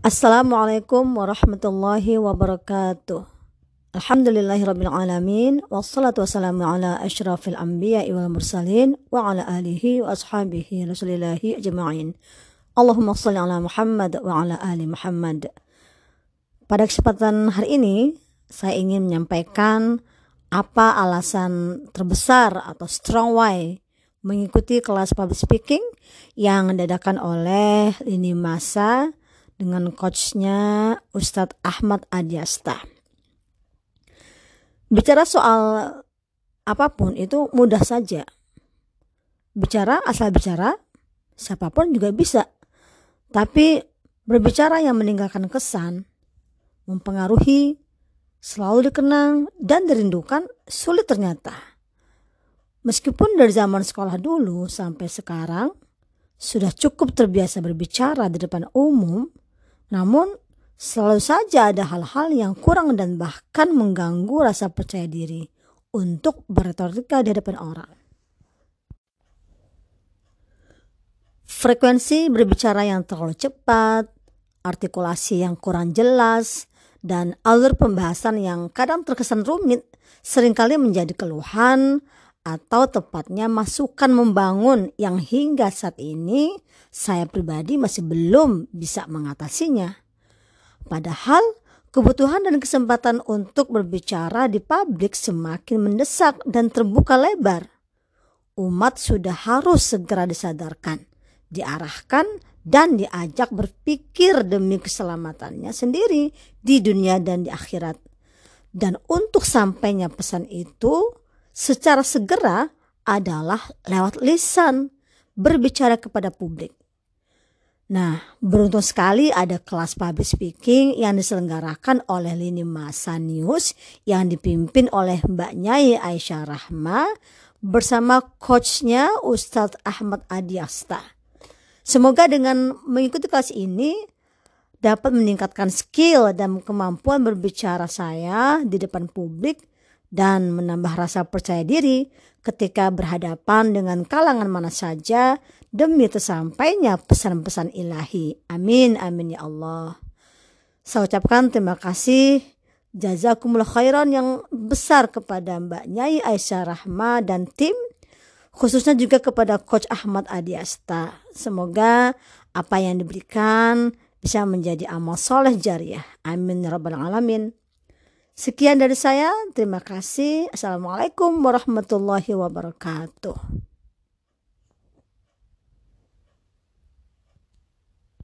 Assalamualaikum warahmatullahi wabarakatuh. Alhamdulillahirrabbilalamin Wassalatu wassalamu ala ashrafil anbiya wal mursalin Wa ala alihi wa ashabihi rasulillahi ajma'in Allahumma salli ala Muhammad wa ala ali Muhammad Pada kesempatan hari ini Saya ingin menyampaikan Apa alasan terbesar atau strong why Mengikuti kelas public speaking Yang dadakan oleh Lini Masa Dengan coachnya Ustadz Ahmad Adiasta Bicara soal apa pun itu mudah saja. Bicara asal bicara, siapa pun juga bisa. Tapi berbicara yang meninggalkan kesan, mempengaruhi, selalu dikenang dan dirindukan sulit ternyata. Meskipun dari zaman sekolah dulu sampai sekarang sudah cukup terbiasa berbicara di depan umum, namun Selalu saja ada hal-hal yang kurang dan bahkan mengganggu rasa percaya diri untuk berretorika di hadapan orang. Frekuensi berbicara yang terlalu cepat, artikulasi yang kurang jelas, dan alur pembahasan yang kadang terkesan rumit sering kali menjadi keluhan atau tepatnya masukan membangun yang hingga saat ini saya pribadi masih belum bisa mengatasinya. Padahal kebutuhan dan kesempatan untuk berbicara di publik semakin mendesak dan terbuka lebar. Umat sudah harus segera disadarkan, diarahkan, dan diajak berpikir demi keselamatannya sendiri di dunia dan di akhirat. Dan untuk sampainya pesan itu secara segera adalah lewat lisan, berbicara kepada publik. Nah, beruntung sekali ada kelas public speaking yang diselenggarakan oleh Lini Masa News yang dipimpin oleh Mbak Nyai Aisyah Rahma bersama coachnya Ustadz Ahmad Adiasta. Semoga dengan mengikuti kelas ini dapat meningkatkan skill dan kemampuan berbicara saya di depan publik dan menambah rasa percaya diri ketika berhadapan dengan kalangan mana saja demi tersampainya pesan-pesan ilahi. Amin, amin ya Allah. Saya ucapkan terima kasih jazakumullah khairan yang besar kepada Mbak Nyai Aisyah Rahma dan tim khususnya juga kepada Coach Ahmad Adiasta. Semoga apa yang diberikan bisa menjadi amal soleh jariah. Amin ya rabbal alamin. Sekian dari saya. Terima kasih. Assalamualaikum warahmatullahi wabarakatuh.